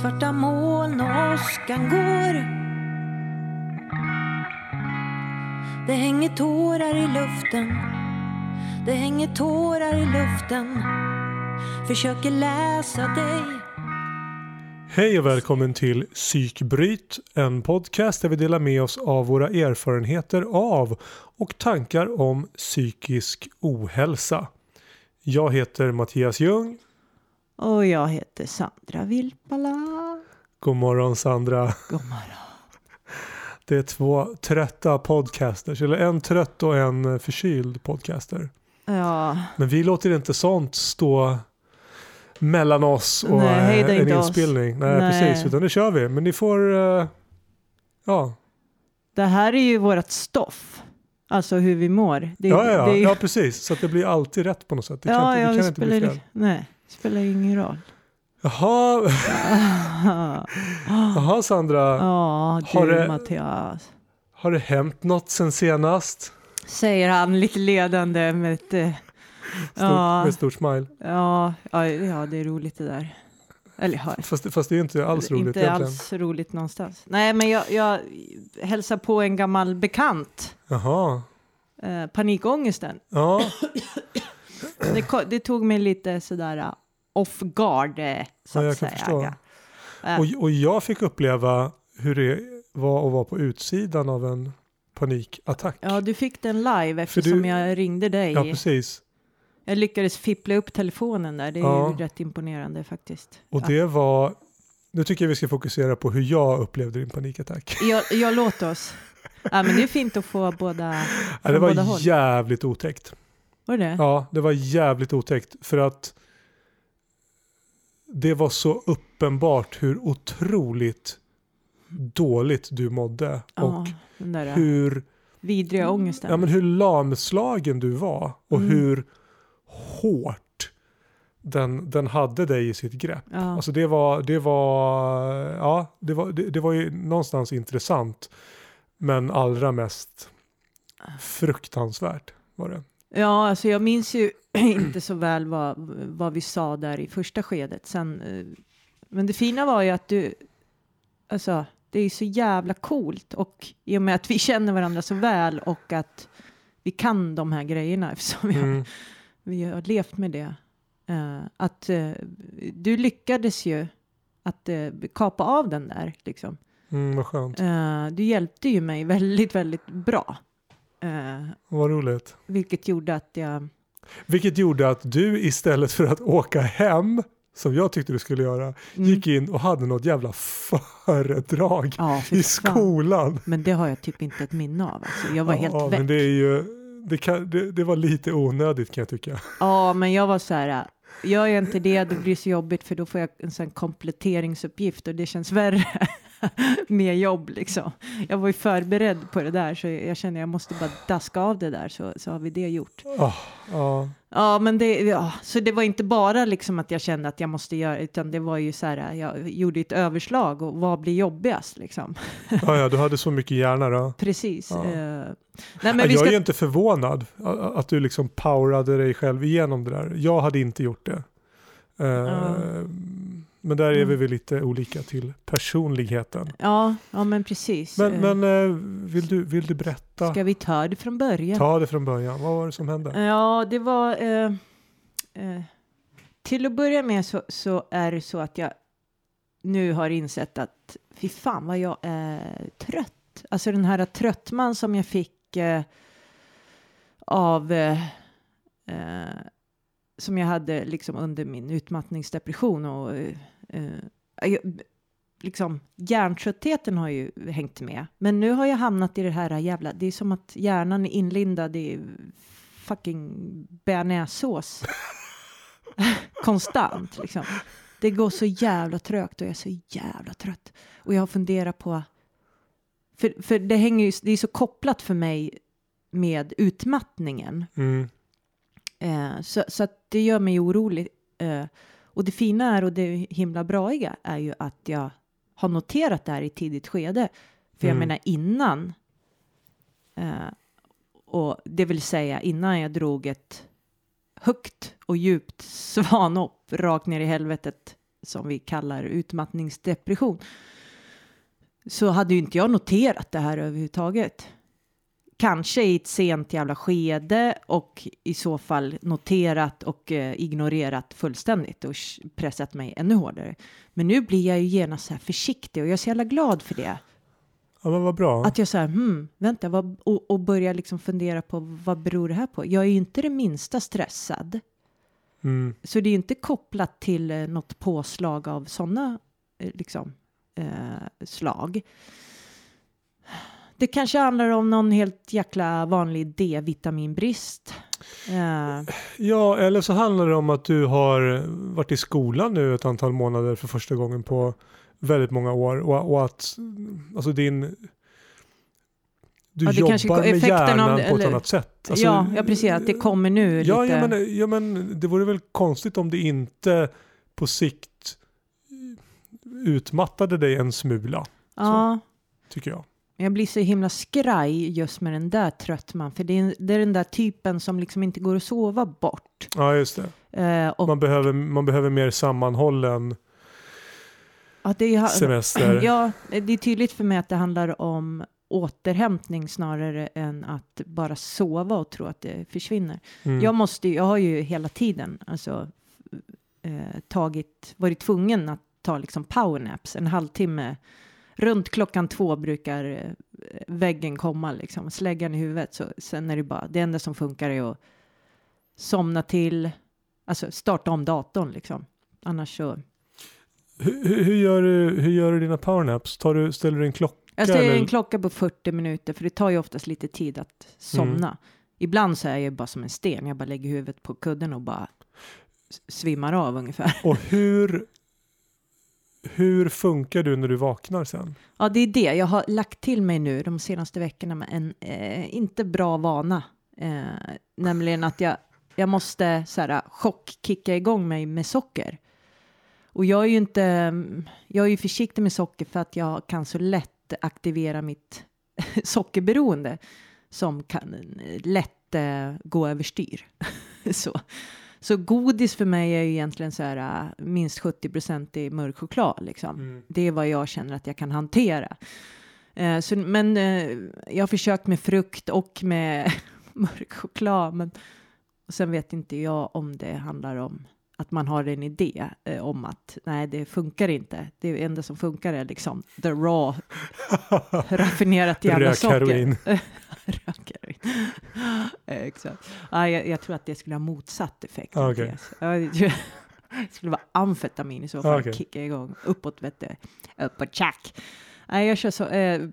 Svarta moln och åskan går Det hänger tårar i luften Det hänger tårar i luften Försöker läsa dig Hej och välkommen till Psykbryt, en podcast där vi delar med oss av våra erfarenheter av och tankar om psykisk ohälsa. Jag heter Mattias Ljung. Och jag heter Sandra Vilpala. God morgon Sandra. God morgon. Det är två trötta podcasters, eller en trött och en förkyld podcaster. Ja, Men vi låter inte sånt stå mellan oss och Nej, eh, en inte inspelning. Nej, Nej. precis. Utan nu kör vi. Men ni får, eh, ja. det här är ju vårt stoff. Alltså hur vi mår. Det, Ja, ja, ja. det ju- ja, precis. Så det blir alltid rätt på något sätt. Det kan ja, inte, ja, det det kan inte bli fel. nej, det spelar ingen roll. Jaha, jaha Sandra. Ja, Har du det- Mattias. Har det hänt något sen senast? Säger han lite ledande med ett... eh, Stort, Ja. Med stor smile. Ja, ja, ja, det är roligt det där. Eller ja, Fast, fast det är inte alls roligt inte egentligen. alls roligt någonstans. Nej, men jag, jag hälsar på en gammal bekant. Jaha. Eh, panikångesten. Ja, Det, det tog mig lite sådär uh, off guard, eh, så Ja, att jag säga. förstå. Och, och jag fick uppleva hur det var att vara på utsidan av en panikattack. Ja, du fick den live eftersom du- jag ringde dig. Ja, precis. jag lyckades fippla upp telefonen där. Det är Ja. ju rätt imponerande faktiskt. Och Ja. det var... Nu tycker jag vi ska fokusera på hur jag upplevde din panikattack. Jag, jag låt oss. Ja, men det är fint att få båda, Ja, det var håll. jävligt otäckt. Var det? Ja, det var jävligt otäckt för att det var så uppenbart hur otroligt dåligt du mådde Ja, och hur, vidriga ångesten. ja, men hur lamslagen du var och Mm. hur hårt den, den hade dig i sitt grepp. ja. Alltså det var, det var, ja, det var, det, det var ju någonstans intressant men allra mest fruktansvärt var det. Ja, alltså jag minns ju inte så väl vad, vad vi sa där i första skedet. Sen, eh, men det fina var ju att du, alltså det är så jävla coolt och i och med att vi känner varandra så väl och att vi kan de här grejerna eftersom vi har Mm. Vi har levt med det. Eh, att eh, du lyckades ju att eh, kapa av den där. Liksom. Mm, vad skönt. Du hjälpte ju mig väldigt, väldigt bra. Eh, Vad roligt. vilket gjorde att jag... Vilket gjorde att du istället för att åka hem, som jag tyckte du skulle göra, Mm. gick in och hade något jävla föredrag Ja, i skolan. Men det har jag typ inte ett minne av. Alltså. Jag var helt ja, väck. men det är ju, det, kan, det, det var lite onödigt kan jag tycka. Ja, men jag var så här. äh, Gör jag inte det, då blir det så jobbigt för då får jag en sån kompletteringsuppgift och det känns värre. Mer jobb liksom. Jag var ju förberedd på det där så jag känner jag måste bara daska av det där så, så har vi det gjort. Ah, ja. Ja, men det, ja, så det var inte bara liksom att jag kände att jag måste göra, utan det var ju så här, jag gjorde ett överslag och vad blir jobbigast liksom. Ja, ja, du hade så mycket hjärna då. Precis. Ja. eh, nej, men jag vi är ska, ju inte förvånad att du liksom powerade dig själv igenom det där. Jag hade inte gjort det. Eh, Ja. Men där är vi Mm. väl lite olika till personligheten. ja, ja, men precis. Men, Eh, men eh, vill, du, vill du berätta? Ska vi ta det från början? Ta det från början. Vad var det som hände? Ja, det var... Eh, eh, till att börja med så, så är det så att jag nu har insett att fy fan vad jag är trött. Alltså den här tröttman som jag fick eh, av... Eh, som jag hade liksom under min utmattningsdepression och... Eh, liksom hjärntröttheten har ju hängt med. Men nu har jag hamnat i det här jävla... Det är som att hjärnan är inlindad i fucking bearnaisesås. Konstant liksom. Det går så jävla trögt och jag är så jävla trött. Och jag har funderat på... För, för det hänger ju... Det är så kopplat för mig med utmattningen. Mm. Eh, så, så att det gör mig orolig. Eh, och det fina är och det himla braiga är ju att jag har noterat det här i tidigt skede. För jag Mm. menar innan, eh, och det vill säga innan jag drog ett högt och djupt svanhopp rakt ner i helvetet som vi kallar utmattningsdepression så hade ju inte jag noterat det här överhuvudtaget. Kanske i ett sent jävla skede och i så fall noterat och eh, ignorerat fullständigt och pressat mig ännu hårdare. Men nu blir jag ju genast så här försiktig och jag är så jävla glad för det. Ja, men vad bra. Att jag säger, hmm, vänta, vad, och, och börjar liksom fundera på vad beror det här på? Jag är ju inte det minsta stressad. Mm. Så det är inte kopplat till eh, något påslag av sådana eh, liksom, eh, slag. Det kanske handlar om någon helt jäkla vanlig D-vitaminbrist. Eh, Ja, eller så handlar det om att du har varit i skolan nu ett antal månader för första gången på väldigt många år och, och att alltså din du Ja, jobbar med av hjärnan det, på ett eller- annat sätt. Alltså, ja, ja, precis. Att det kommer nu ja, lite. ja, men, ja, men det vore väl konstigt om det inte på sikt utmattade dig en smula, ja, tycker jag. Jag blir så himla skraj just med den där tröttman. För det är, det är den där typen som liksom inte går att sova bort. Ja, just det. Eh, och Man behöver, man behöver mer sammanhållen att det är, semester. Ja, det är tydligt för mig att det handlar om återhämtning snarare än att bara sova och tro att det försvinner. Mm. Jag måste jag har ju hela tiden alltså eh, tagit, varit tvungen att ta liksom powernaps en halvtimme. Runt klockan två brukar eh, väggen komma liksom, släggan i huvudet. Så sen är det bara, det enda som funkar är att somna till, alltså starta om datorn liksom. Annars så, Hur, hur, gör du, hur gör du dina powernaps? Tar du, ställer du en klocka? Jag ställer eller? en klocka på 40 minuter för det tar ju oftast lite tid att somna. Mm. Ibland så är jag bara som en sten. Jag bara lägger huvudet på kudden och bara svimmar av ungefär. Och hur, hur funkar du när du vaknar sen? Ja, det är det. Jag har lagt till mig nu de senaste veckorna med en eh, inte bra vana. Eh, nämligen att jag, jag måste så här, chockkicka igång mig med socker. Och jag är ju inte, jag är ju försiktig med socker för att jag kan så lätt aktivera mitt sockerberoende som kan lätt eh, gå överstyr. så så godis för mig är ju egentligen så här eh, minst 70 procent i mörk choklad liksom. Det är vad jag känner att jag kan hantera. Eh, så, men eh, jag har försökt med frukt och med mörk choklad. Men och sen vet inte jag om det handlar om att man har en idé eh, om att nej, det funkar inte. Det enda som funkar är liksom the raw, raffinerat jävla socker. heroin. Rök heroin. Eh, Exakt. Ja, jag, jag tror att det skulle ha motsatt effekt. Ah. Ja, det skulle vara amfetamin i så fall. Ah, okej. Kicka igång. Uppåt vet du. Uppåt tjack. Nej, jag kör så. Eh,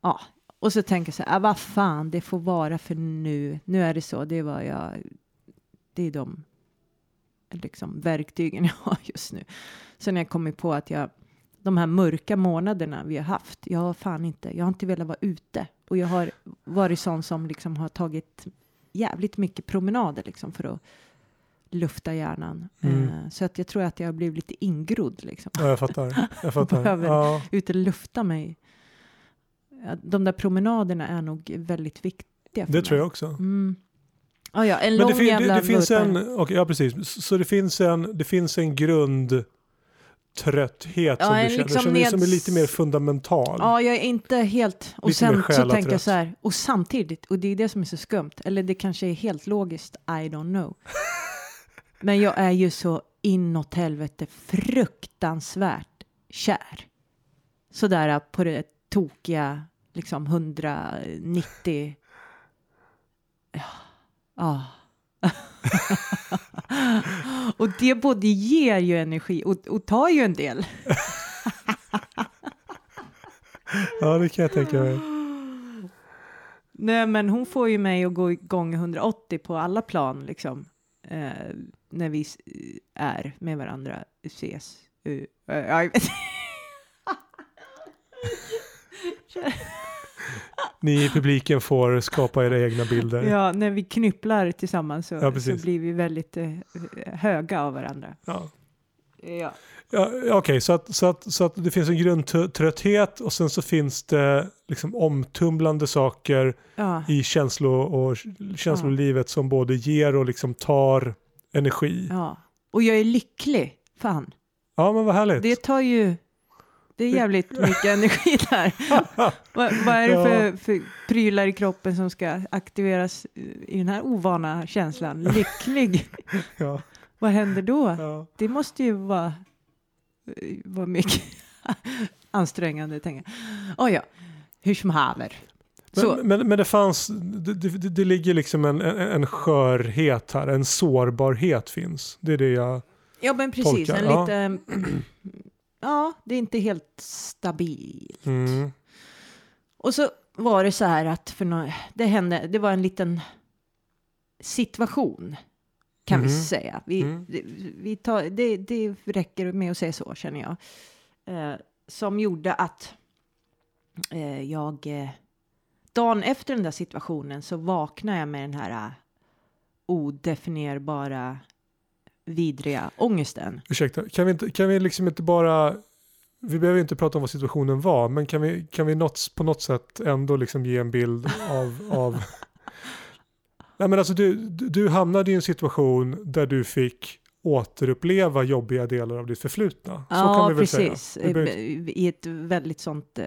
ja. Och så tänker jag så här, ah, vad fan, det får vara för nu. Nu är det så. Det är vad jag... Det är de liksom, verktygen jag har just nu. Sen när jag kommit på att jag de här mörka månaderna vi har haft. Jag har fan inte, jag har inte velat vara ute och jag har varit sån som liksom har tagit jävligt mycket promenader liksom för att lufta hjärnan. Mm. Eh, så att jag tror att jag har blivit lite ingrodd liksom. Ja, jag fattar. Jag fattar. Behöver- Ja. Ute och lufta mig. De där promenaderna är nog väldigt viktiga Det mig. tror jag också. Mm. Ah, ja, en Men lång det, fin, det, det finns en, okej, ja precis, så det finns en, det finns en grund trötthet Ja, som du känner, liksom som, är- som är neds- lite mer fundamental. Ja, jag är inte helt... Och Lite sen så tänker jag så här, och samtidigt, och det är det som är så skumt, eller det kanske är helt logiskt, I don't know. Men jag är ju så inåt helvete fruktansvärt kär. Sådär på det tokiga, liksom 190... Ja. Ah. och det både ger ju energi och, och tar ju en del. Ja, det kan jag tänka mig. Nej, men hon får ju mig att gå igång 180 på alla plan, liksom. Eh, när vi s- är med varandra, ses. Uh, uh. Ni i publiken får skapa era egna bilder. ja, när vi knypplar tillsammans så, Ja, så blir vi väldigt eh, höga av varandra. Ja. Ja. Ja, Okej, så, att, så, att, så att det finns en grundtrötthet och sen så finns det liksom omtumlande saker Ja. i känslo och känslolivet som både ger och liksom tar energi. ja. Och jag är lycklig, fan. Ja, men vad härligt. Det tar ju... Det är jävligt mycket energi där. vad, vad är det för, för prylar i kroppen som ska aktiveras i den här ovana känslan? Lycklig. ja, Vad händer då? ja. Det måste ju vara, vara mycket ansträngande, tänker jag. Oh, ja, hur som haver. Men, men, men det fanns, det, det, det ligger liksom en, en, en skörhet här, en sårbarhet finns. Det är det jag... ja, men precis. tolkar, En ja. lite... Ja, det är inte helt stabilt. Mm. Och så var det så här att för nå det hände, det var en liten situation kan vi Mhm. säga. Vi, Mm. det, vi tar, det, det räcker med att säga så känner jag. Eh, som gjorde att eh, jag eh, dagen efter den där situationen så vaknade jag med den här eh, odefinierbara vidriga ångesten. Ursäkta, kan vi, inte, kan vi liksom inte bara... Vi behöver inte prata om vad situationen var, men kan vi, kan vi något, på något sätt ändå liksom ge en bild av... av... Nej, men alltså du, du hamnade i en situation där du fick återuppleva jobbiga delar av ditt förflutna. Så kan vi väl precis. säga. Vi behöver, I ett väldigt sånt eh,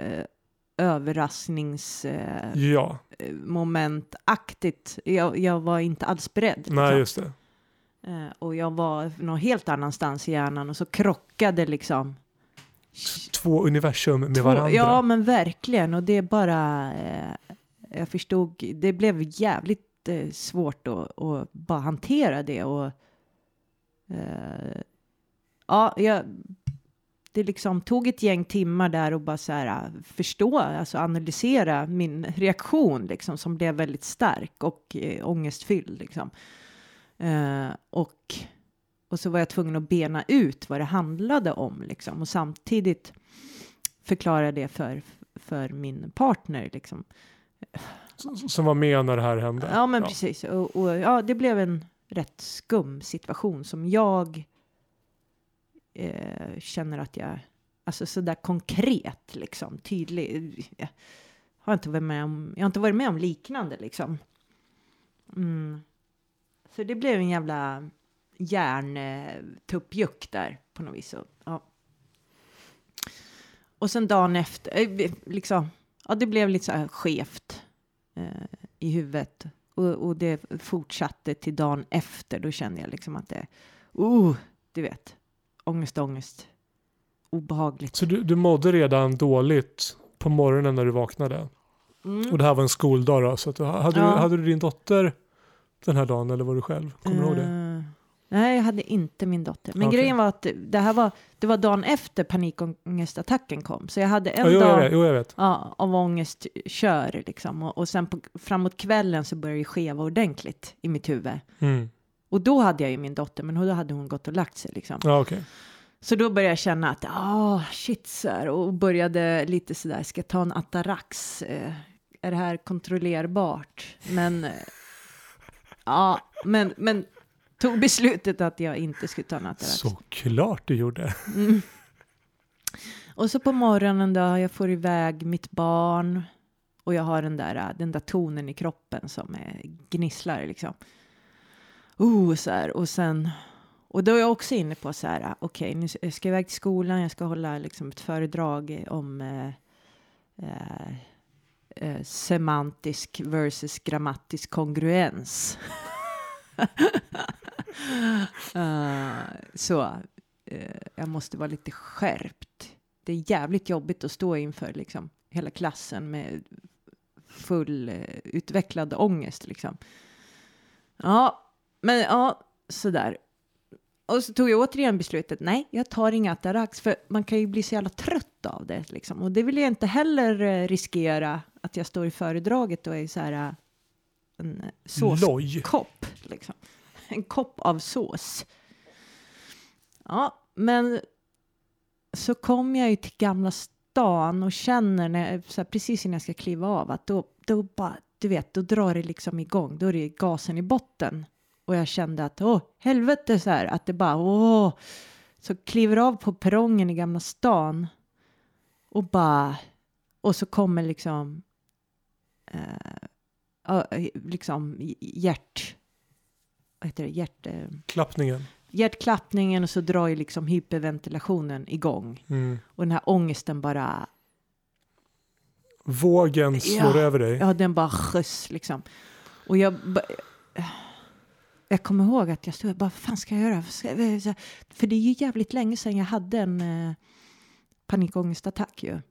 överraskningsmomentaktigt. Eh, ja, momentaktigt. jag, jag var inte alls beredd. nej liksom. just det. Eh, och jag var någon helt annanstans i hjärnan och så krockade liksom. Två universum med Två- varandra. Ja, men verkligen. Och det är bara, eh, jag förstod, det blev jävligt eh, svårt att, att bara hantera det. Och eh, ja, jag, det liksom tog ett gäng timmar där och bara så här eh, förstå, alltså analysera min reaktion liksom som blev väldigt stark och eh, ångestfylld liksom. Eh, och, och så var jag tvungen att bena ut vad det handlade om liksom och samtidigt förklara det för, för min partner liksom. Som var med när det här hände. Ja, men precis. Och, och ja, det blev en rätt skum situation som jag eh, känner att jag, alltså sådär konkret liksom, tydlig. Jag har inte varit med om, jag har inte varit med om liknande liksom. Mm. Så det blev en jävla hjärntuppjuck där på något vis. Och, ja. och sen dagen efter, eh, liksom, ja det blev lite så här skevt eh, i huvudet. Och, och det fortsatte till dagen efter. Då kände jag liksom att det, oh, du vet, ångest, ångest, obehagligt. Så du, du mådde redan dåligt på morgonen när du vaknade. Mm. Och det här var en skoldag då. Så att, hade, Ja. du, hade du din dotter den här dagen eller var du själv? Kommer du ihåg det? Eh, Nej, jag hade inte min dotter. Men Okej. grejen var att det här var, det var dagen efter panikångestattacken kom. Så jag hade en Ja, jo, jag dag vet, jo, jag vet. ja, av ångestkör liksom. Och, och sen på, framåt kvällen så började det skeva ordentligt i mitt huvud. Mm. Och då hade jag ju min dotter, men då hade hon gått och lagt sig liksom. Ja, okej. Så då började jag känna att, ah, shit, så här, och började lite sådär, ska jag ta en Atarax? Eh, är det här kontrollerbart? Men, eh, ja, men, men tog beslutet att jag inte skulle ta en Atarax. Såklart du gjorde. Mm. Och så på morgonen då, jag får iväg mitt barn och jag har den där, den där tonen i kroppen som är gnisslar liksom. Oh, så här, och sen, och då är jag också inne på så här, okej, nu ska jag iväg till skolan, jag ska hålla liksom ett föredrag om eh, eh, eh, semantisk versus grammatisk kongruens. uh, så eh, jag måste vara lite skärpt. Det är jävligt jobbigt att stå inför liksom, hela klassen med full eh, utvecklad ångest. Liksom. Ja, men ja, sådär. Och så tog jag återigen beslutet, nej, jag tar inga Atarax, för man kan ju bli så jävla trött av det. Liksom. Och det vill jag inte heller eh, riskera, att jag står i föredraget och är så här eh, en eh, sås Loj. kopp. Liksom. En kopp av sås. Ja, men så kom jag ju till Gamla stan och känner när, jag- här, precis innan jag ska kliva av att då, då bara, du vet, då drar det liksom igång. Då är det gasen i botten. Och jag kände att, åh, helvete så här, att det bara, åh. Så kliver av på perrongen i Gamla stan och bara, och så kommer liksom, eh, ja, liksom hjärt, vad heter det, hjärt... Eh, Klappningen. hjärtklappningen och så drar ju liksom hyperventilationen igång. Mm. Och den här ångesten bara, Vågen slår Ja. över dig. ja den bara skjuts liksom. Och jag, jag kommer ihåg att jag stod och bara, vad fan ska jag göra? För det är ju jävligt länge sedan jag hade en eh, panikångestattack ju.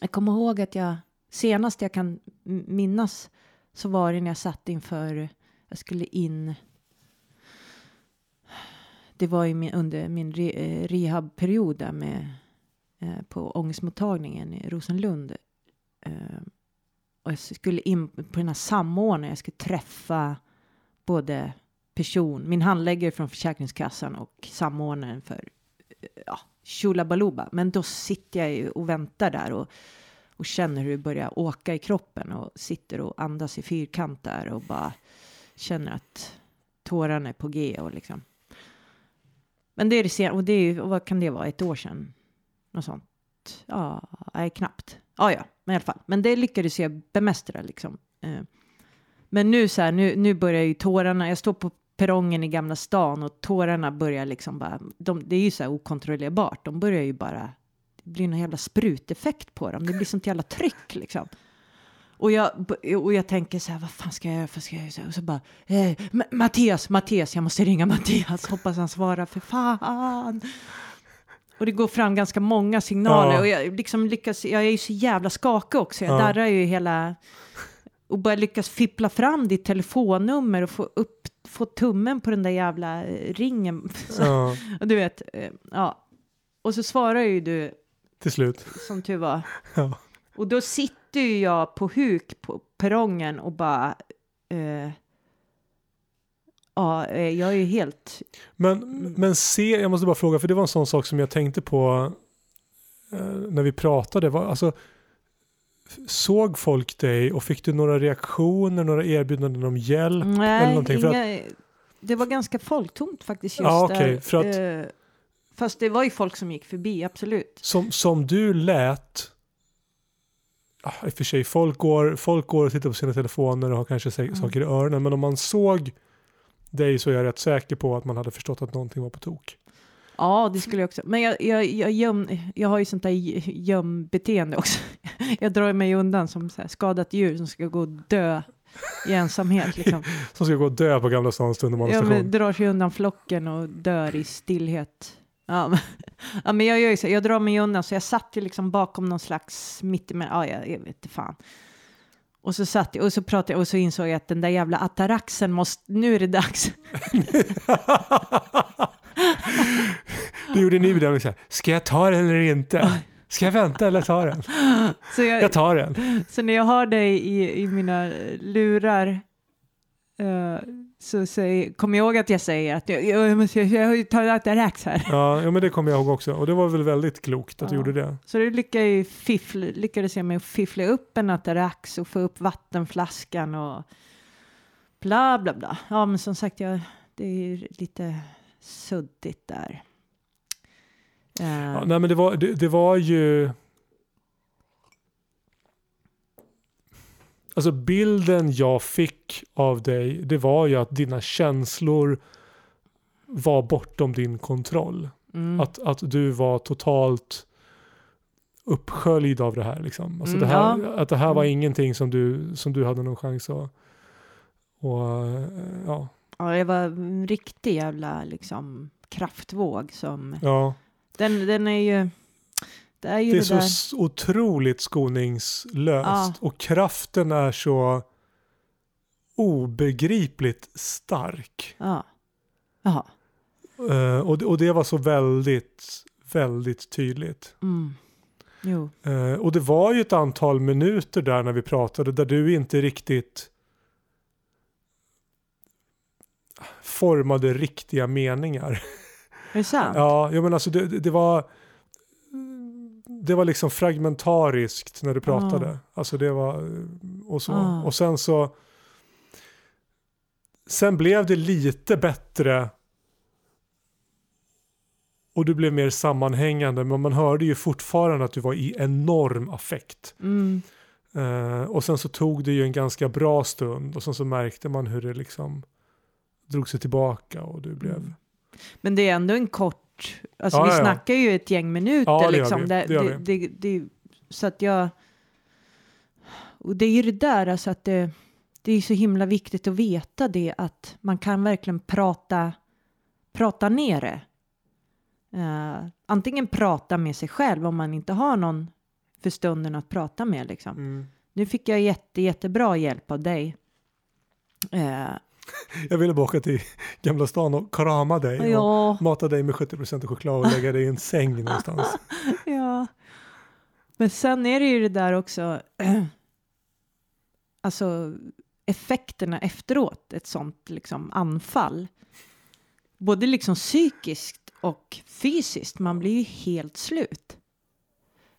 Jag kommer ihåg att jag, senast jag kan minnas så var det när jag satt inför, jag skulle in, det var ju min, under min re, eh, rehabperiod där med, eh, på ångestmottagningen i Rosenlund. Eh, och jag skulle in på den här samordnaren, jag skulle träffa både person, min handläggare från Försäkringskassan och samordnaren för eh, ja, ja, Chulabaluba. Men då sitter jag ju och väntar där och, och känner hur det börjar åka i kroppen och sitter och andas i fyrkant där och bara känner att tårarna är på G och liksom. Men det är det sen, och det är ju, vad kan det vara, ett år sedan? Något sånt. Ja, nej, knappt. Ja, ja, men i alla fall. Men det lyckades jag bemästra liksom. Eh, men nu så här, nu, nu börjar ju tårarna, jag står på perrongen i Gamla stan och tårarna börjar liksom bara, de, det är ju så här okontrollerbart, de börjar ju bara, det blir någon jävla spruteffekt på dem, det blir sånt jävla tryck liksom. Och jag, och jag tänker så här, vad fan ska jag göra, vad ska jag göra? Och så bara, eh, Ma- Mattias, Mattias, jag måste ringa Mattias, hoppas han svarar, för fan. Och det går fram ganska många signaler Ja. och jag liksom lyckas, jag är ju så jävla skakig också, jag Ja. darrar ju hela, och bara lyckas fippla fram ditt telefonnummer och få upp, få tummen på den där jävla eh, ringen. Ja, och du vet, eh, ja. Och så svarar ju du, till slut. som tur var. Ja. Och då sitter ju jag på huk på perrongen och bara... Eh, ja, eh, jag är ju helt... Men, men se, jag måste bara fråga, för det var en sån sak som jag tänkte på eh, när vi pratade. Var, alltså, såg folk dig och fick du några reaktioner, några erbjudanden om hjälp? eller Nej, någonting? För att- inga, det var ganska folktomt faktiskt just Ja, okej, där. för att- Eh, fast det var ju folk som gick förbi, absolut. Som, som du lät, ah, i och för sig, folk går, folk går och tittar på sina telefoner och har kanske Mm. saker i öronen, men om man såg dig så är jag rätt säker på att man hade förstått att någonting var på tok. Ja, det skulle jag också. Men jag, jag, jag, göm, jag har ju sånt där gömbeteende också. Jag drar mig undan som så här skadat djur som ska gå och dö i ensamhet. Liksom. Som ska gå och dö på Gamla stans Ja, tunnelbanestation. men drar sig undan flocken och dör i stillhet. Ja, men, ja, men jag gör ju så. Jag drar mig undan, så jag satt ju liksom bakom någon slags mittemellan. Ja, jag, jag vet inte fan. Och så satt jag och så pratade jag och så insåg jag att den där jävla ataraxen måste, nu är det dags. Du gjorde ni bedömning så här, ska jag ta den eller inte? Ska jag vänta eller ta den? Så, jag, Jag tar den. så när jag har dig i, i mina lurar eh, så säger, kom ihåg att jag säger att jag, jag, måste- jag har ju tagit atarax här. Ja, ja, men det kommer jag ihåg också. Och det var väl väldigt klokt att du Ja. gjorde det. Så det lyckades, fiffla, lyckades jag med att fiffla upp en atarax och få upp vattenflaskan och bla bla bla. Ja, men som sagt, jag, det är ju lite suddigt där. Eh, Ja, nej, men det var, det, det var ju... Alltså bilden jag fick av dig, det var ju att dina känslor var bortom din kontroll. mm. Att, att du var totalt uppsköljd av det här. Liksom. Alltså Mm, det här ja. Att det här var Mm. ingenting som du, som du hade någon chans att... Och, eh, ja, Ja, det var en riktig jävla liksom kraftvåg som... ja. Den, den är ju... Det är ju Det är det, så där... otroligt skoningslöst. Ja. Och kraften är så obegripligt stark. Ja. Jaha. Eh, och, det, och det var så väldigt, väldigt tydligt. Mm. Eh, och det var ju ett antal minuter där när vi pratade där du inte riktigt formade riktiga meningar. Är det sant? Ja, jag menar alltså det det var det var liksom fragmentariskt när du pratade. Alltså det var och så. Ah. Och sen så sen blev det lite bättre och du blev mer sammanhängande men man hörde ju fortfarande att du var i enorm affekt. Mm. Eh, och sen så tog det ju en ganska bra stund och sen så märkte man hur det liksom drog sig tillbaka och du blev Mm. Men det är ändå en kort, alltså Ja, vi ja, ja. snackar ju ett gäng minuter Ja, det liksom. Det, Det det, det, så att jag, och det är ju det där alltså att det, det är så himla viktigt att veta det att man kan verkligen prata, prata ner det. Eh, antingen prata med sig själv om man inte har någon för stunden att prata med liksom. Mm. Nu fick jag jätte, jättebra hjälp av dig. Eh, Jag ville bara åka till Gamla stan och krama dig och ja, mata dig med 70% choklad och lägga dig i en säng någonstans. ja. Men sen är det ju det där också, alltså effekterna efteråt, ett sånt liksom anfall. Både liksom psykiskt och fysiskt, man blir ju helt slut.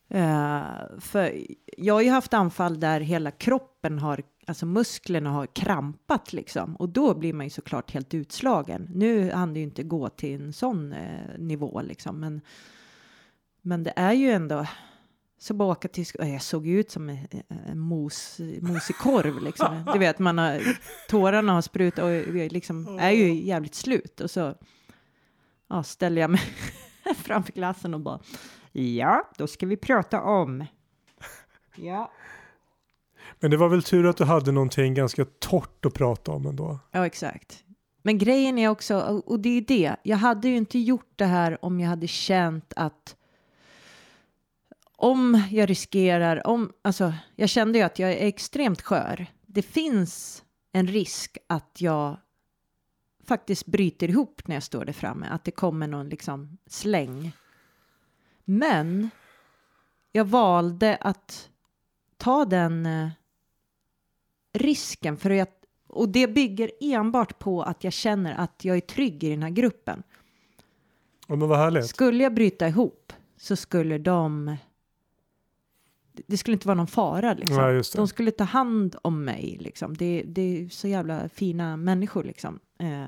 Eh, för jag har ju haft anfall där hela kroppen har, alltså musklerna har krampat liksom. Och då blir man ju såklart helt utslagen. Nu hann det ju inte gå till en sån eh, nivå liksom. Men, men det är ju ändå, så bara åka till, jag såg ju ut som en, en mos, mosig korv liksom. Du vet, man har, tårarna har sprutat och jag liksom är ju jävligt slut. Och så ja, ställer jag mig framför klassen och bara Ja, då ska vi prata om. Ja. Men det var väl tur att du hade någonting ganska torrt att prata om ändå. Ja, exakt. Men grejen är också, och- det är det, jag hade ju inte gjort det här om jag hade känt att om jag riskerar, om, alltså jag kände ju att jag är extremt skör. Det finns en risk att jag faktiskt bryter ihop när jag står där framme, att det kommer någon liksom släng. Men jag valde att ta den eh, risken för att, och det bygger enbart på att jag känner att jag är trygg i den här gruppen. Ja, men vad härligt. Skulle jag bryta ihop så skulle de det skulle inte vara någon fara liksom. Det. De skulle ta hand om mig liksom. Det, det är så jävla fina människor liksom. Eh,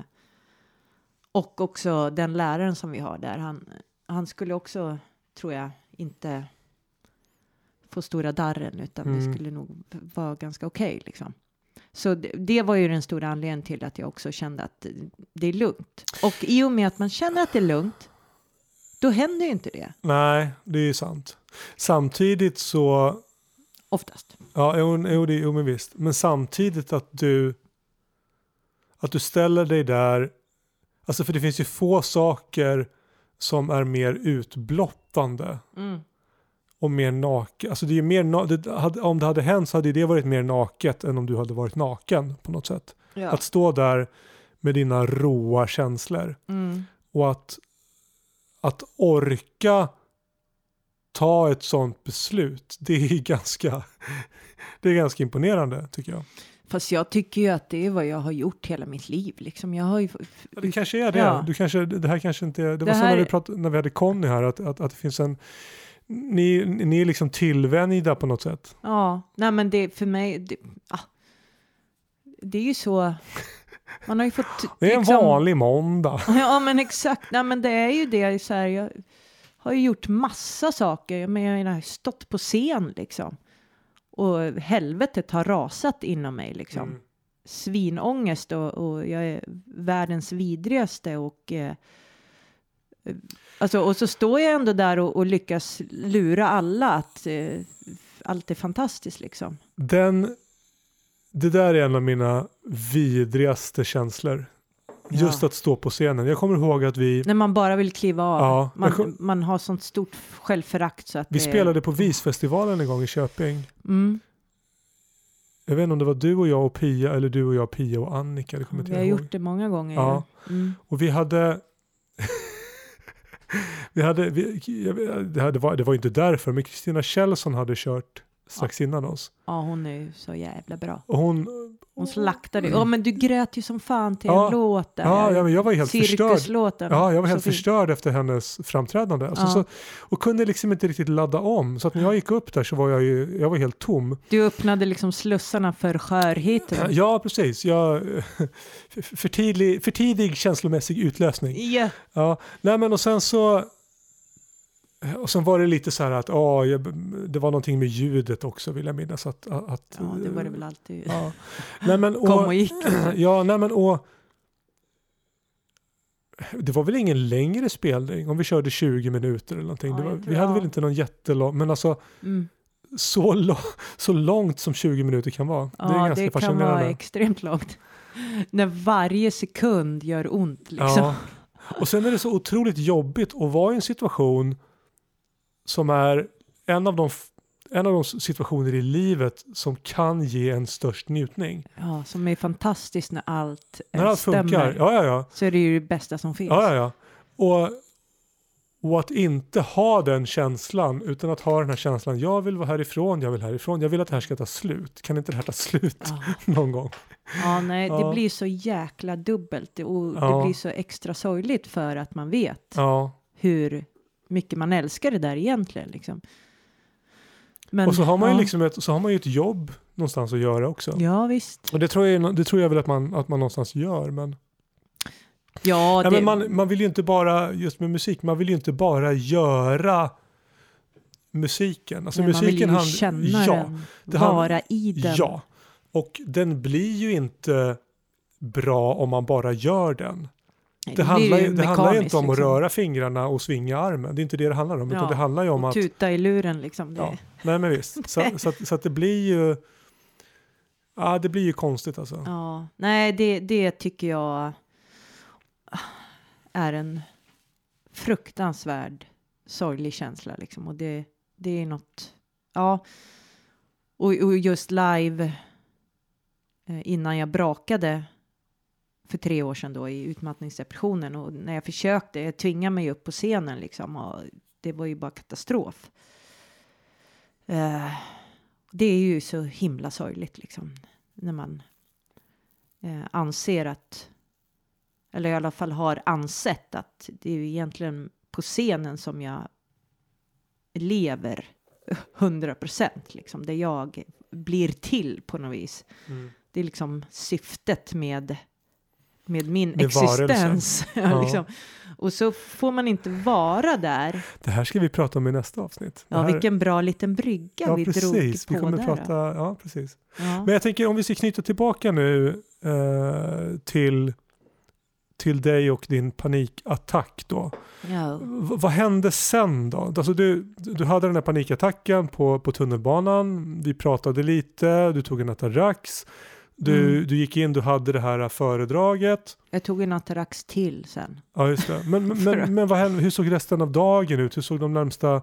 och också den läraren som vi har där, han, han skulle också, tror jag, inte få stora darren utan Mm. det skulle nog vara ganska okej liksom. Så det, det var ju den stora anledningen till att jag också kände att det är lugnt. Och i och med att man känner att det är lugnt, då händer ju inte det Nej, det är ju sant. Samtidigt så, oftast. ja, jo, jo, det, jo men visst. Men samtidigt att du, att du ställer dig där, alltså för det finns ju få saker som är mer utblottande Mm. Och mer naket. Alltså det är mer, na- det hade, om det hade hänt så hade det varit mer naket än om du hade varit naken på något sätt. Ja. Att stå där med dina råa känslor Mm. och att, att orka ta ett sånt beslut, det är ganska, det är ganska imponerande tycker jag. Fast jag tycker ju att det är vad jag har gjort hela mitt liv. Liksom. Jag har ju... Ja, Det kanske är det. Ja. Du kanske, det här kanske inte är, det var Det så när här- vi, pratade, när vi hade Conny här, att, att, att det finns en, ni, ni är liksom tillvänjda på något sätt. Ja, nej men det för mig, det, ah, det är ju så, man har ju fått... Det är en liksom- vanlig måndag. Ja men exakt, nej men det är ju det så här, jag har ju gjort massa saker, men jag menar stått på scen liksom. Och helvetet har rasat inom mig liksom. Mm. Svinångest och, och jag är världens vidrigaste och eh, Alltså, och så står jag ändå där och, och lyckas lura alla att eh, allt är fantastiskt liksom. Den, det där är en av mina vidrigaste känslor. Just Ja. att stå på scenen. Jag kommer ihåg att vi, När man bara vill kliva av. Ja, man, kom- man har sånt stort självförakt så att vi det, spelade på Visfestivalen en gång i Köping. Mm, Jag vet inte om det var du och jag och Pia eller du och jag, Pia och Annika. Det kommer vi har ihåg. gjort det många gånger. Ja. Mm. Och vi hade vi hade vi, jag det, här, det, var, det var inte därför, men Kristina Kjellson hade kört strax innan oss. ja, hon är ju så jävla bra. Och hon... Hon slaktade. Ja, men du grät ju som fan till Ja. en låt där. Ja, ja, men jag var helt förstörd. Ja, jag var helt förstörd efter hennes framträdande. Alltså, Ja. så, och kunde liksom inte riktigt ladda om. Så att när jag gick upp där så var jag ju, jag var helt tom. Du öppnade liksom slussarna för skörheten. Ja, precis. Jag, för, tidig, för tidig känslomässig utlösning. Ja. Ja, nej men och sen så och sen var det lite så här att ja, jag, det var någonting med ljudet också vill jag minnas att, att ja, det var det väl alltid. ja. Nej men Kom och, och gick. ja, nej men och det var väl ingen längre spelning om vi körde 20 minuter eller någonting. Ja, var, vi hade väl inte någon jättelång, men alltså Mm. så, lo- så långt som 20 minuter kan vara. det är Ja, ganska det kan fascinerande. vara extremt långt. När varje sekund gör ont liksom. Ja. Och sen är det så otroligt jobbigt att vara i en situation som är en av de, en av de situationer i livet som kan ge en störst njutning. Ja, som är fantastiskt när allt eh, När allt stämmer. funkar. Ja, ja, ja. Så är det ju det bästa som finns. ja, ja, ja. Och, och att inte ha den känslan utan att ha den här känslan. Jag vill vara härifrån, jag vill härifrån. Jag vill att det här ska ta slut. Kan inte det här ta slut Ja. någon gång? Ja, nej, Ja. det blir så jäkla dubbelt och Ja. det blir så extra sorgligt för att man vet hur mycket man älskar det där egentligen. Liksom. Men, och så har man ju ja. liksom ett, så har man ju ett jobb någonstans att göra också. Ja, visst. Och det tror jag, det tror jag väl att man, att man någonstans gör. Men, Ja, ja, det, men man, man vill ju inte bara, just med musik, man vill ju inte bara göra musiken. Alltså nej, man vill musiken ju hand- känna ja, den, det vara i den. Ja, och den blir ju inte bra om man bara gör den. Det, handlar, ju det handlar inte om att liksom. röra fingrarna och svinga armen. Det är inte det det handlar om. Utan Ja, det handlar ju om att... tuta i luren liksom. Ja, nej men visst. Så, så, att, så att det blir ju... Ja, det blir ju konstigt alltså. Ja, nej, det, det tycker jag är en fruktansvärd sorglig känsla liksom. Och det, det är något, ja. Och, och just live eh, innan jag brakade för tre år sedan då i utmattningsdepressionen och när jag försökte, jag tvingade mig upp på scenen liksom och det var ju bara katastrof. Eh, det är ju så himla sorgligt liksom när man eh, anser att, eller i alla fall har ansett att det är ju egentligen på scenen som jag lever 100 procent, liksom, där jag blir till på något vis. Mm. Det är liksom syftet med, med min Med existens. Ja. liksom. Och så får man inte vara där. Det här ska vi prata om i nästa avsnitt. Ja, här, vilken bra liten brygga ja, vi precis. drog Vi på kommer där. prata, då. ja, precis. Ja. Men jag tänker om vi ska knyta tillbaka nu eh, till, till dig och din panikattack då. Ja. V- vad hände sen då? Alltså du, du hade den här panikattacken på, på tunnelbanan. Vi pratade lite, du tog en Atarax. Du, Mm. du gick in, du hade det här föredraget. Jag tog en Atarax till sen. Ja, just det. Men, men, men, men vad hände, hur såg resten av dagen ut? Hur såg de närmsta,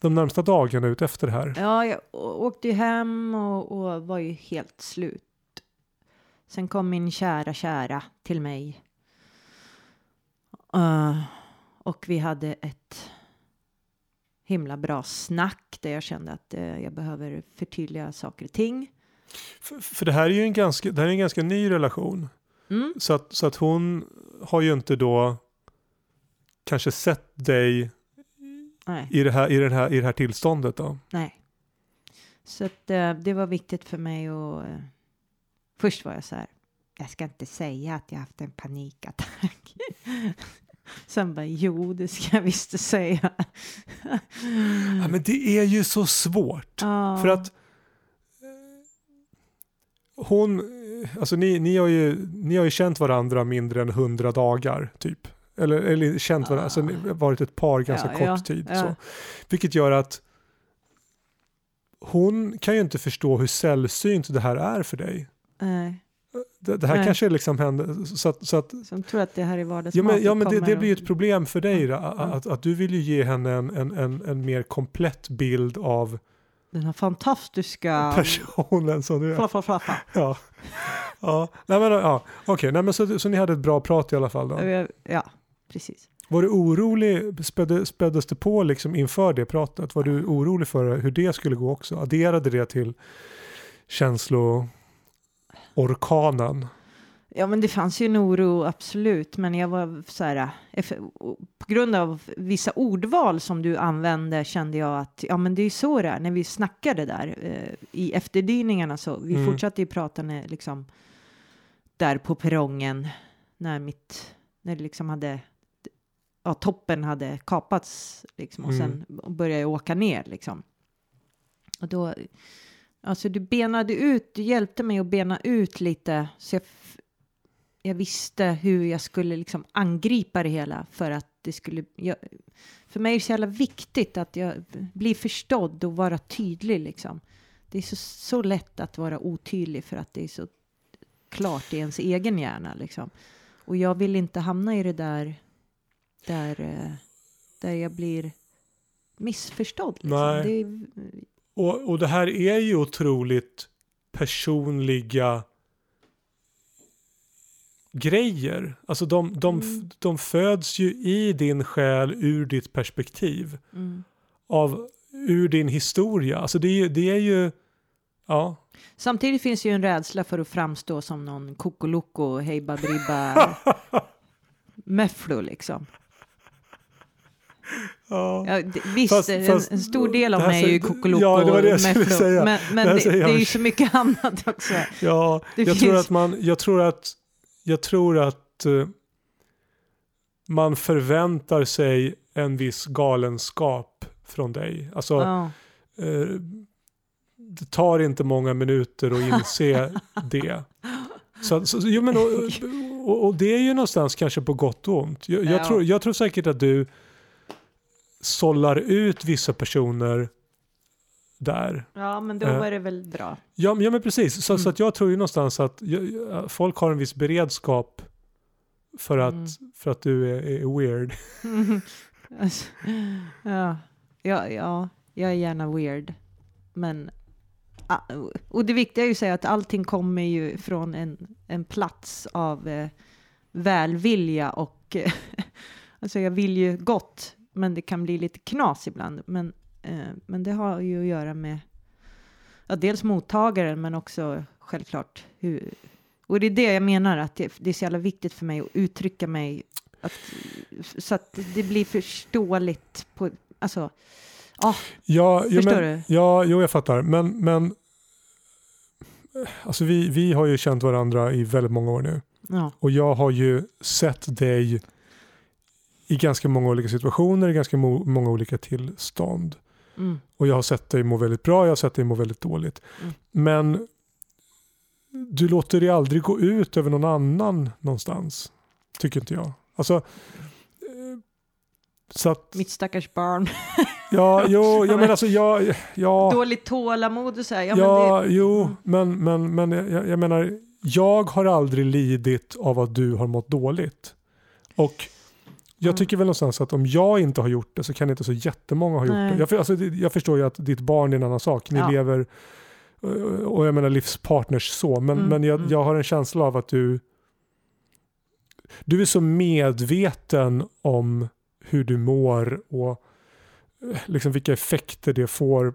de närmsta dagarna ut efter det här? Ja, jag åkte ju hem och, och var ju helt slut. Sen kom min kära, kära till mig. Eh, och vi hade ett himla bra snack där jag kände att eh, jag behöver förtydliga saker och ting. För, för det här är ju en ganska, det här är en ganska ny relation. Mm. Så att, så att hon har ju inte då kanske sett dig Nej, i det här, i den här, i det här tillståndet då. nej. Så att, eh, det var viktigt för mig att... eh, först var jag så här, jag ska inte säga att jag haft en panikattack. Sen bara, jo, det ska jag visst säga. Ja, men det är ju så svårt. Ja. För att hon, alltså ni, ni, har ju, ni har ju känt varandra mindre än hundra dagar typ. Eller, eller känt varandra, alltså ni har varit ett par ganska Ja, kort ja, tid. ja. Så. Vilket gör att hon kan ju inte förstå hur sällsynt det här är för dig. Nej, Det, det här Nej. kanske liksom händer, så att, så att som tror att det här är Ja vardagsmat. men, ja, men det, det blir ju ett problem för dig Ja. att, att du vill ju ge henne en, en, en, en mer komplett bild av Den här fantastiska... personen som du är. Fla, fla, fla, fla. Ja, ja. Nej, men, ja. okej, nej, men så, så ni hade ett bra prat i alla fall då. Ja, precis. Var du orolig, spädde, späddes det på liksom inför det pratet? Var du orolig för hur det skulle gå också? Adderade det till känsloorkanen? Ja, men det fanns ju en oro, absolut. Men jag var så här, eh, på grund av vissa ordval som du använde kände jag att ja, men det är så det är. När vi snackade där eh, i efterdyningarna så vi Mm. fortsatte ju prata när, liksom där på perrongen när mitt, när det liksom hade, ja, toppen hade kapats liksom och Mm. sen började jag åka ner liksom. Och då, alltså du benade ut, du hjälpte mig att bena ut lite så jag jag visste hur jag skulle liksom angripa det hela för att det skulle... Jag, för mig är det så jävla viktigt att jag blir förstådd och vara tydlig liksom. Det är så, så lätt att vara otydlig för att det är så klart i ens egen hjärna liksom. Och jag vill inte hamna i det där där, eh, där jag blir missförstådd. Liksom. Det är, Och, och det här är ju otroligt personliga grejer. Alltså de, de, Mm. de föds ju i din själ ur ditt perspektiv. mm. Av, ur din historia. Alltså det är ju, det är ju ja. Samtidigt finns ju en rädsla för att framstå som någon kokoloko, hej baberiba, mefflo liksom. ja. Ja, det, visst, Fast- en, fast- en stor del av mig är ju kokoloko ja, det var det jag skulle mefflo, säga. men, men Det det, är ju så mycket annat också. Ja, jag tror finns- att man, jag tror att, jag tror att eh, man förväntar sig en viss galenskap från dig. Alltså, eh, det tar inte många minuter att inse det. Så, så, jo, men, och, och, och det är ju någonstans kanske på gott och ont. Jag, jag, Ja. tror, jag tror säkert att du sållar ut vissa personer där. ja, men då Eh. var det väl bra. Ja, men- ja men precis. Så, Mm. så att jag tror ju någonstans att folk har en viss beredskap för att, Mm. för att du är, är weird. Alltså, ja, ja, ja, jag är gärna weird. Men, ah, och det viktiga är ju att säga att allting kommer ju från en, en plats av eh, välvilja och alltså jag vill ju gott, men det kan bli lite knas ibland. Men, men det har ju att göra med ja, dels mottagaren, men också självklart hur, och det är det jag menar, att det, det är så jävla viktigt för mig att uttrycka mig att, så att det blir förståeligt på, alltså, ah, Ja, Förstår men, du? ja jo, jag fattar. Men, men alltså vi, vi har ju känt varandra i väldigt många år nu. ja, Och jag har ju sett dig i ganska många olika situationer, i ganska mo- många olika tillstånd. Mm, Och jag har sett dig må väldigt bra, jag har sett dig må väldigt dåligt. Mm. Men du låter det aldrig gå ut över någon annan någonstans. Tycker inte jag. Alltså, eh, så att, mitt stackars barn, ja, jo, ja, men alltså, ja, ja, dåligt tålamod och så här, ja, ja, men det, jo, Mm. men, men, men jag, jag menar, jag har aldrig lidit av att du har mått dåligt. Och jag tycker väl någonstans att om jag inte har gjort det så kan inte så jättemånga ha gjort Nej. det. Jag, alltså, jag förstår ju att ditt barn är en annan sak. Ni Ja. lever, och jag menar livspartners så, men, Mm, men jag, mm. jag har en känsla av att du du är så medveten om hur du mår och eh, liksom vilka effekter det får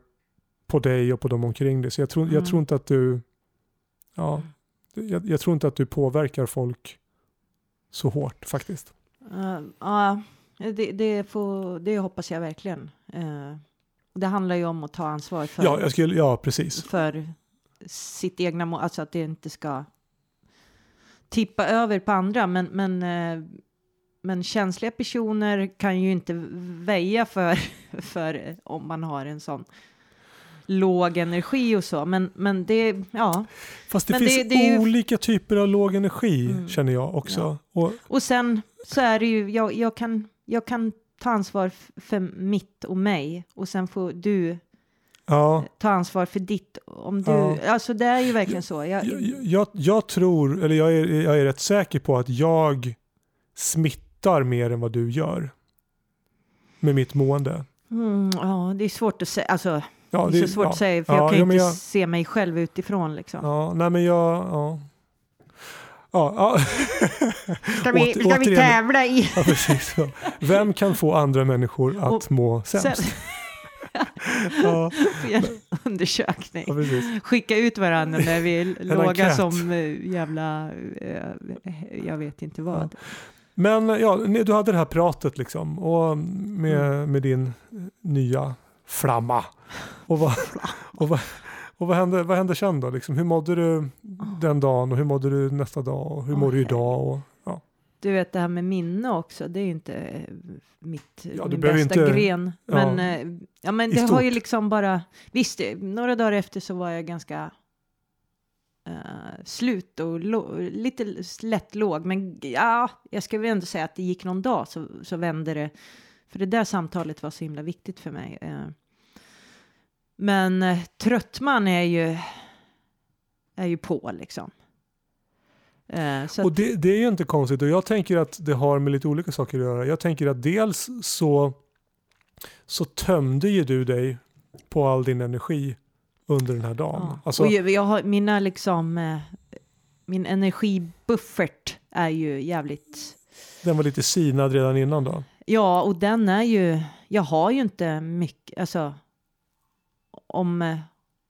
på dig och på dem omkring dig. Så jag tror, jag Mm. tror inte att du ja, jag, jag tror inte att du påverkar folk så hårt faktiskt. Eh, ja, det, det, får, det hoppas jag verkligen. Eh, det handlar ju om att ta ansvar för, Ja, jag skulle, ja precis. för sitt egna mål, alltså att det inte ska tippa över på andra, men, men, eh, men känsliga personer kan ju inte väja för, för om man har en sån låg energi och så, men, men det, ja. Fast det Men finns det- det är ju- olika typer av låg energi Mm. känner jag också. Och, Och sen så är det ju, jag, jag, kan, jag kan ta ansvar för mitt och mig och sen får du ja, ta ansvar för ditt. Om du, Ja. Alltså det är ju verkligen så. Jag, jag, jag, jag tror, eller jag är, jag är rätt säker på att jag smittar mer än vad du gör. Med mitt mående. mm, ja, det är svårt att säga. Alltså, Ja, det är så svårt ja. att säga för Ja, jag kan ja, ju inte jag- se mig själv utifrån liksom. Ja, nej men jag, ja. Ja, ja. Ska vi, Åter- ska vi tävla i? ja precis. Ja. Vem kan få andra människor att Och må sämst? Ja, undersökning. ja. Skicka ut varandra när vi är låga enkät. som eh, jävla, eh, jag vet inte vad. Men ja, du hade det här pratet liksom och med, Mm. med din nya flamma. Och vad, och vad, och vad, hände, vad hände sen då? Liksom? Hur mådde du den dagen och hur mådde du nästa dag och hur Åh, mår du idag? Och, ja. Du vet det här med minne också, det är ju inte eh, mitt, Ja, min bästa inte- gren. ja, Men, eh, ja, men i det har ju liksom bara, visst, eh, några dagar efter så var jag ganska eh, slut och lite lätt låg. Men ja, jag ska väl ändå säga att det gick någon dag så, så vände det. För det där samtalet var så himla viktigt för mig. Eh, men eh, tröttman är ju, är ju på liksom. Eh, och det, det, är ju inte konstigt och jag tänker att det har med lite olika saker att göra. Jag tänker att dels så, så tömde ju du dig på all din energi under den här dagen. Ja. Alltså, och jag, jag har mina liksom, eh, min energibuffert är ju jävligt... Den var lite sinad redan innan då? Ja, och den är ju, jag har ju inte mycket, alltså om eh,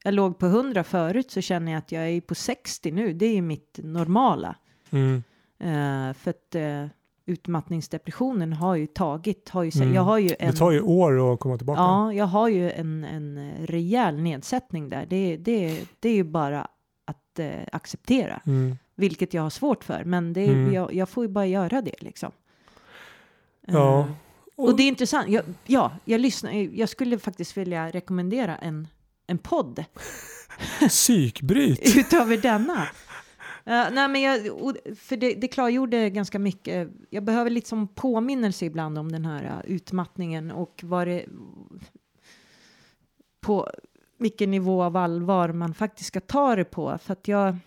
jag låg på 100 förut så känner jag att jag är på 60 nu. Det är ju mitt normala. Mm. Uh, för att uh, utmattningsdepressionen har ju tagit, har ju, mm. jag har ju en, Det tar ju år att komma tillbaka. Ja, jag har ju en, en rejäl nedsättning där. Det, det, det är ju bara att uh, acceptera. Mm. Vilket jag har svårt för, men det, mm. jag, jag, får ju bara göra det liksom. Ja. Och, och det är intressant. Jag, ja, jag lyssnar. Jag skulle faktiskt vilja rekommendera en en podd. Psykbryt! Utöver denna. Uh, nej, men jag, för det, det klargjorde ganska mycket. Jag behöver lite som påminnelse ibland om den här utmattningen och vad det, på vilken nivå av allvar man faktiskt ska ta det på. För att jag,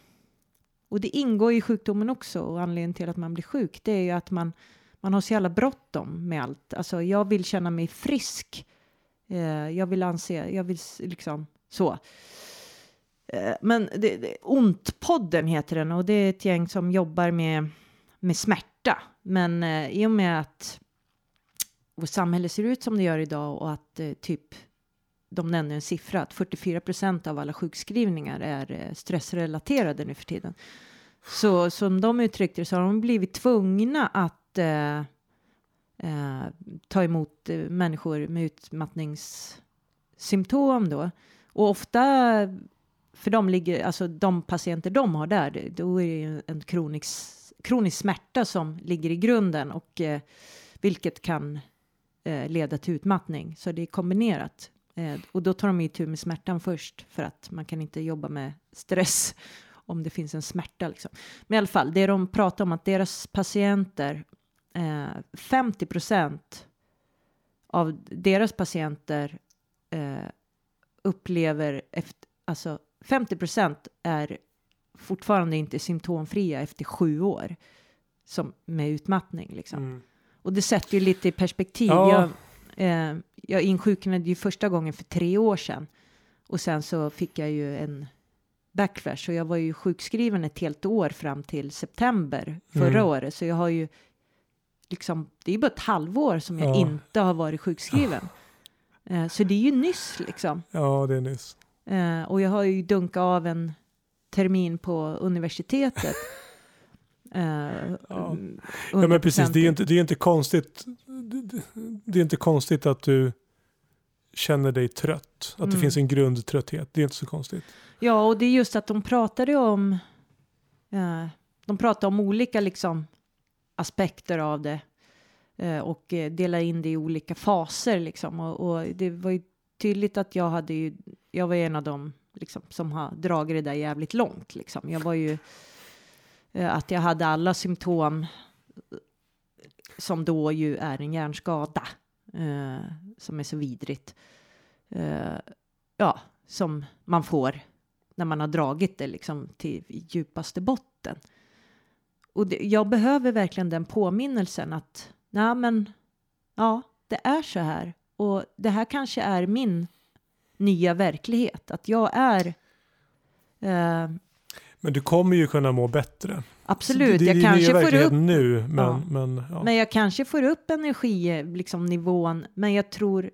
och det ingår i sjukdomen också och anledningen till att man blir sjuk det är ju att man, man har så jävla bråttom med allt. Alltså jag vill känna mig frisk Eh, jag vill anse, jag vill liksom så. Eh, men det, det, Ontpodden heter den och det är ett gäng som jobbar med, med smärta. Men eh, i och med att vårt samhälle ser ut som det gör idag och att eh, typ de nämner en siffra att 44 procent av alla sjukskrivningar är eh, stressrelaterade nu för tiden. Så som de uttryckte det så har de blivit tvungna att eh, eh, ta emot eh, människor med utmattningssymptom då. Och ofta för de ligger, alltså de patienter de har där, då är det ju en kronisk, kronisk smärta som ligger i grunden och eh, vilket kan eh, leda till utmattning. Så det är kombinerat. Eh, och då tar de ju tur med smärtan först för att man kan inte jobba med stress om det finns en smärta liksom. Men i alla fall, det de pratar om att deras patienter eh, 50 procent av deras patienter eh, upplever efter, alltså 50 procent är fortfarande inte symptomfria efter sju år som med utmattning liksom. Mm. Och det sätter ju lite i perspektiv. Ja. Jag, eh, jag insjuknade ju första gången för tre år sedan och sen så fick jag ju en backlash och jag var ju sjukskriven ett helt år fram till september förra mm. året så jag har ju liksom, det är bara ett halvår som jag ja. inte har varit sjukskriven. Eh, så det är ju nyss liksom. Ja, det är nyss. Eh, och jag har ju dunkat av en termin på universitetet. Eh, ja. ja. men precis, det är inte, det är inte konstigt. Det är inte konstigt att du känner dig trött. Att mm. det finns en grundtrötthet. Det är inte så konstigt. Ja, och det är just att de pratade om. Uh, de pratade om olika liksom aspekter av det eh, och eh, dela in det i olika faser liksom. Och, och, det var ju tydligt att jag hade ju, jag var en av dem liksom, som har dragit det där jävligt långt liksom. Jag var ju eh, att jag hade alla symptom som då ju är en hjärnskada eh, som är så vidrigt. Eh, ja, som man får när man har dragit det liksom till djupaste botten och det, jag behöver verkligen den påminnelsen att nej men ja, det är så här och det här kanske är min nya verklighet, att jag är eh, men du kommer ju kunna må bättre. Absolut, det, jag kanske får upp nu, men, ja. Men, ja. men jag kanske får upp energinivån, liksom, men jag tror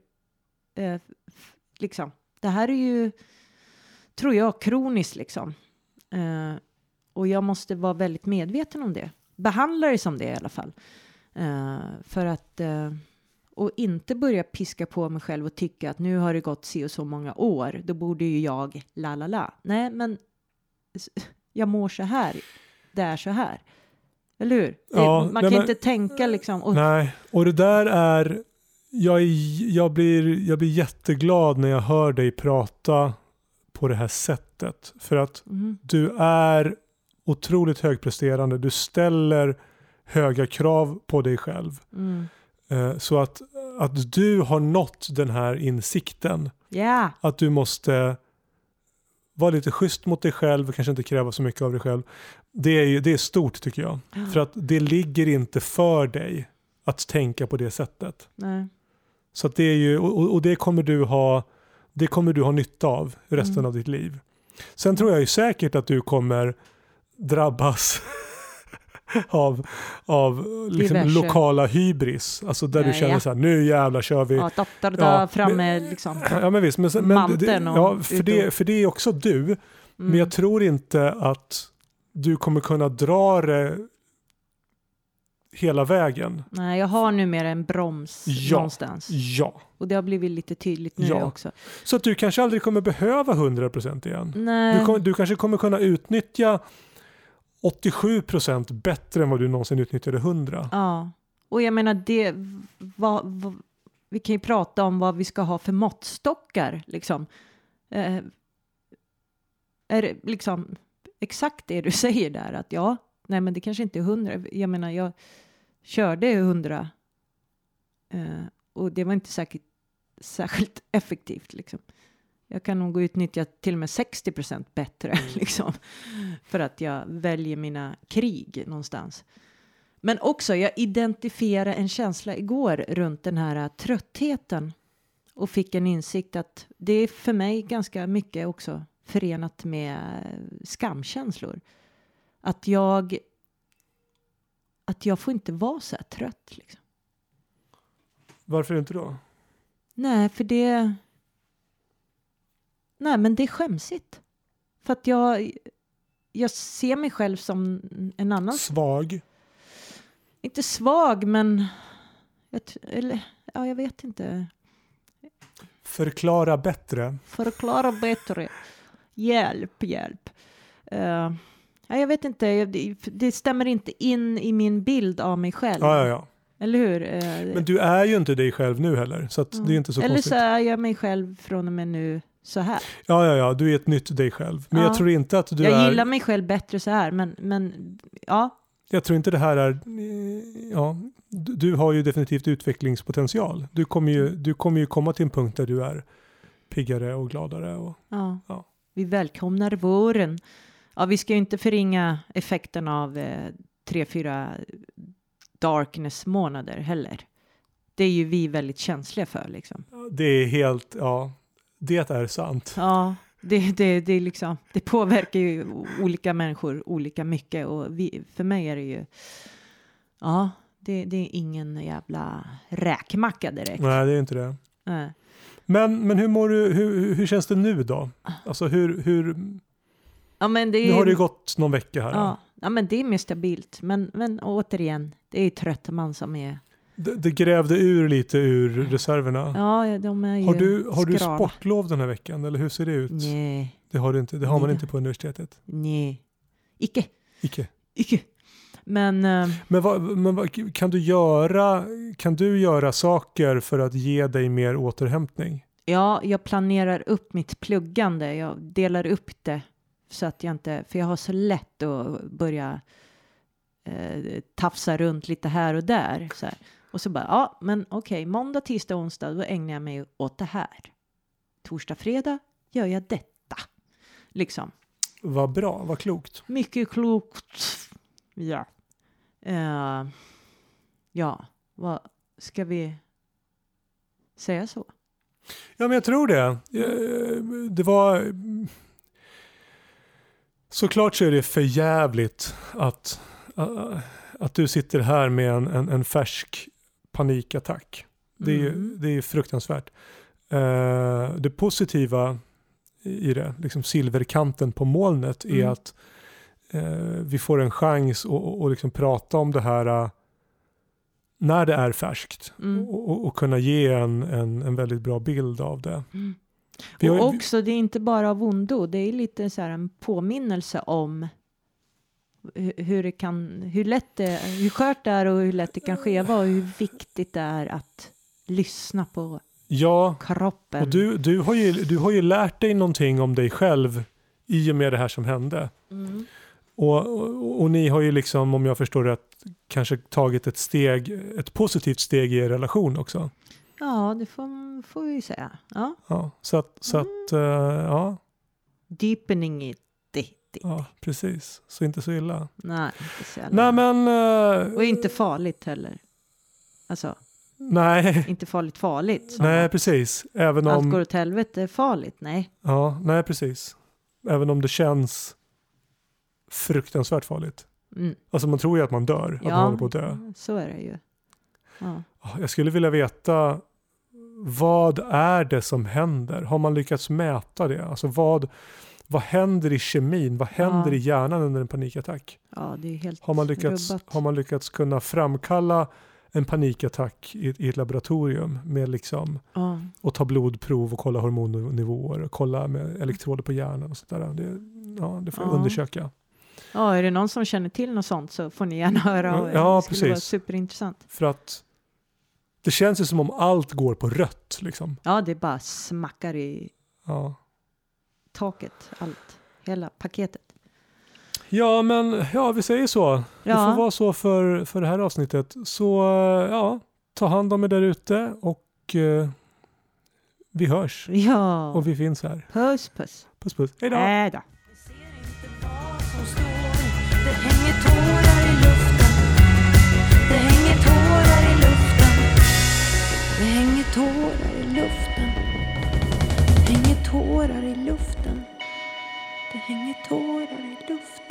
eh, liksom, det här är ju, tror jag, kroniskt liksom. Eh, och jag måste vara väldigt medveten om det. Behandla det som det i alla fall. Uh, för att uh, och inte börja piska på mig själv och tycka att nu har det gått si och så många år. Då borde ju jag la la la. Nej, men jag mår så här. Det är så här. Eller hur? Ja, det, man nej, kan men, inte tänka liksom. Och, nej, och det där är. Jag, jag, blir, jag blir jätteglad när jag hör dig prata på det här sättet. För att Mm. du är otroligt högpresterande. Du ställer höga krav på dig själv. Mm. Eh, så att, att du har nått den här insikten. Ja. Att du måste vara lite schysst mot dig själv och kanske inte kräva så mycket av dig själv. Det är, det är stort tycker jag. För att det ligger inte för dig att tänka på det sättet. Nej. Så det är ju, och, och det kommer du ha det kommer du ha nytta av resten Mm. av ditt liv. Sen tror jag ju säkert att du kommer drabbas av, av liksom lokala hybris. Alltså där Ja, du känner ja. så här, nu jävlar kör vi. Ja, dotter Ja, framme men- liksom. Ja men visst, men, men det, ja, för, det, för det är också du. Men Mm. jag tror inte att du kommer kunna dra det hela vägen. Nej, jag har numera en broms Ja. någonstans. Ja. Och det har blivit lite tydligt nu Ja. också. Så att du kanske aldrig kommer behöva 100% igen. Nej. Du, kommer, du kanske kommer kunna utnyttja 87% bättre än vad du någonsin utnyttjade 100. Ja. Och jag menar det, vad, vad, vi kan ju prata om vad vi ska ha för måttstockar liksom. Eh, är det liksom exakt det du säger där att ja, nej men det kanske inte är hundra. Jag menar jag körde hundra eh, och det var inte säkert, särskilt effektivt liksom. Jag kan nog utnyttja till och med 60 procent bättre liksom. För att jag väljer mina krig någonstans. Men också, jag identifierade en känsla igår runt den här äh, tröttheten och fick en insikt att det är för mig ganska mycket också förenat med äh, skamkänslor. Att jag att jag får inte vara så här trött. Liksom. Varför inte då? Nej, för det... Nej, men det är skämsigt. För att jag, jag ser mig själv som en annan Svag. Inte svag, men... Jag, t- eller, ja, jag vet inte. Förklara bättre. Förklara bättre. Hjälp, hjälp. Eh, ja, jag vet inte, det, det stämmer inte in i min bild av mig själv. Ja, ja, ja. Eller hur? Eh, Men du är ju inte dig själv nu heller. Så ja. det är inte så Eller konstigt. så är jag mig själv från och med nu så här. Ja, ja, ja. Du är ett nytt dig själv. Men Ja. jag tror inte att du jag är... gillar mig själv bättre så här, men, men ja. Jag tror inte det här är... Ja, du, har ju definitivt utvecklingspotential. Du kommer, ju, du kommer ju komma till en punkt där du är piggare och gladare. Och, Ja. Ja. Vi välkomnar våren. Ja, vi ska ju inte förringa effekten av eh, tre, fyra darkness-månader heller. Det är ju vi väldigt känsliga för liksom. det är helt... Ja, det är sant. Ja, det, det, det, liksom, det påverkar ju olika människor olika mycket och vi, för mig är det ju... Ja, det, det är ingen jävla räkmacka direkt. Nej, det är inte det. Nej. Men, men hur, mår du, hur, hur känns det nu då? Alltså hur, hur, Ja, men det är nu har det ju gått någon vecka här. Ja, ja, men det är mer stabilt. Men, men återigen, det är ju trött man som är... Det, det grävde ur lite ur reserverna. Ja, de är ju har du, har du sportlov den här veckan eller hur ser det ut? Nej, Det har du inte. Det har man Nej. inte på universitetet. nej. Icke, Icke. icke. Men eh, Men, vad, men vad, kan, du göra, kan du göra saker för att ge dig mer återhämtning? ja, jag planerar upp mitt pluggande. Jag delar upp det så att jag inte... För jag har så lätt att börja eh, tafsa runt lite här och där. Så här. Och så bara, ja, men okej, måndag, tisdag, onsdag, då ägnar jag mig åt det här. Torsdag, fredag gör jag detta. Liksom. Vad bra, vad klokt. Mycket klokt. Ja. Eh, ja, vad ska vi säga så? Ja, men jag tror det. Eh, Det var... Såklart så är det för jävligt att, att du sitter här med en, en, en färsk panikattack. Det är, Mm. det är fruktansvärt. Eh, Det positiva i det, liksom silverkanten på molnet, är Mm. att eh, vi får en chans att liksom prata om det här eh, när det är färskt Mm. och, och, kunna ge en, en, en väldigt bra bild av det. Mm. Och också, det är inte bara av ondo, det är lite så här en påminnelse om hur det kan, hur lätt det, hur skört det är och hur lätt det kan skeva och hur viktigt det är att lyssna på Ja, kroppen. och du, du, har ju, du har ju lärt dig någonting om dig själv i och med det här som hände. Mm. Och, och, och ni har ju liksom, om jag förstår rätt, kanske tagit ett steg, ett positivt steg i er relation också. Ja, det får, får vi säga. Ja. Ja, så att, så att eh, ja, Deepening it. It. ja, precis. Så inte så illa. Nej, inte så jävla- Nej men, eh, Och inte farligt heller. Alltså, nej, inte farligt farligt. nej precis. Även Allt går om, åt helvete är farligt. Nej. ja, nej precis. Även om det känns fruktansvärt farligt. Mm. Alltså man tror ju att man dör, att man Ja, håller på att dö. så är det ju. Ja. Jag skulle vilja veta vad är det som händer? Har man lyckats mäta det? Alltså vad, vad händer i kemin? Vad händer Ja. i hjärnan under en panikattack? ja, det är helt Har man lyckats, rubbat. har man lyckats kunna framkalla en panikattack i, i ett laboratorium med liksom Ja. och ta blodprov och kolla hormonnivåer och kolla med elektroder på hjärnan och sådär. Det, ja, det får jag Ja. undersöka. ja, är det någon som känner till något sånt så får ni gärna höra av er. Ja, det skulle vara superintressant. För att det känns ju som om allt går på rött liksom. Ja, det bara smackar i Ja. Taket. Allt. Hela paketet. Ja, men ja, vi säger så. Det får Ja, vara så för, för det här avsnittet. Så eh, ja, ta hand om er där ute och eh, vi hörs. ja. Och vi finns här. puss puss. Puss puss. Hej då! Tårar i luften. Det hänger tårar i luften.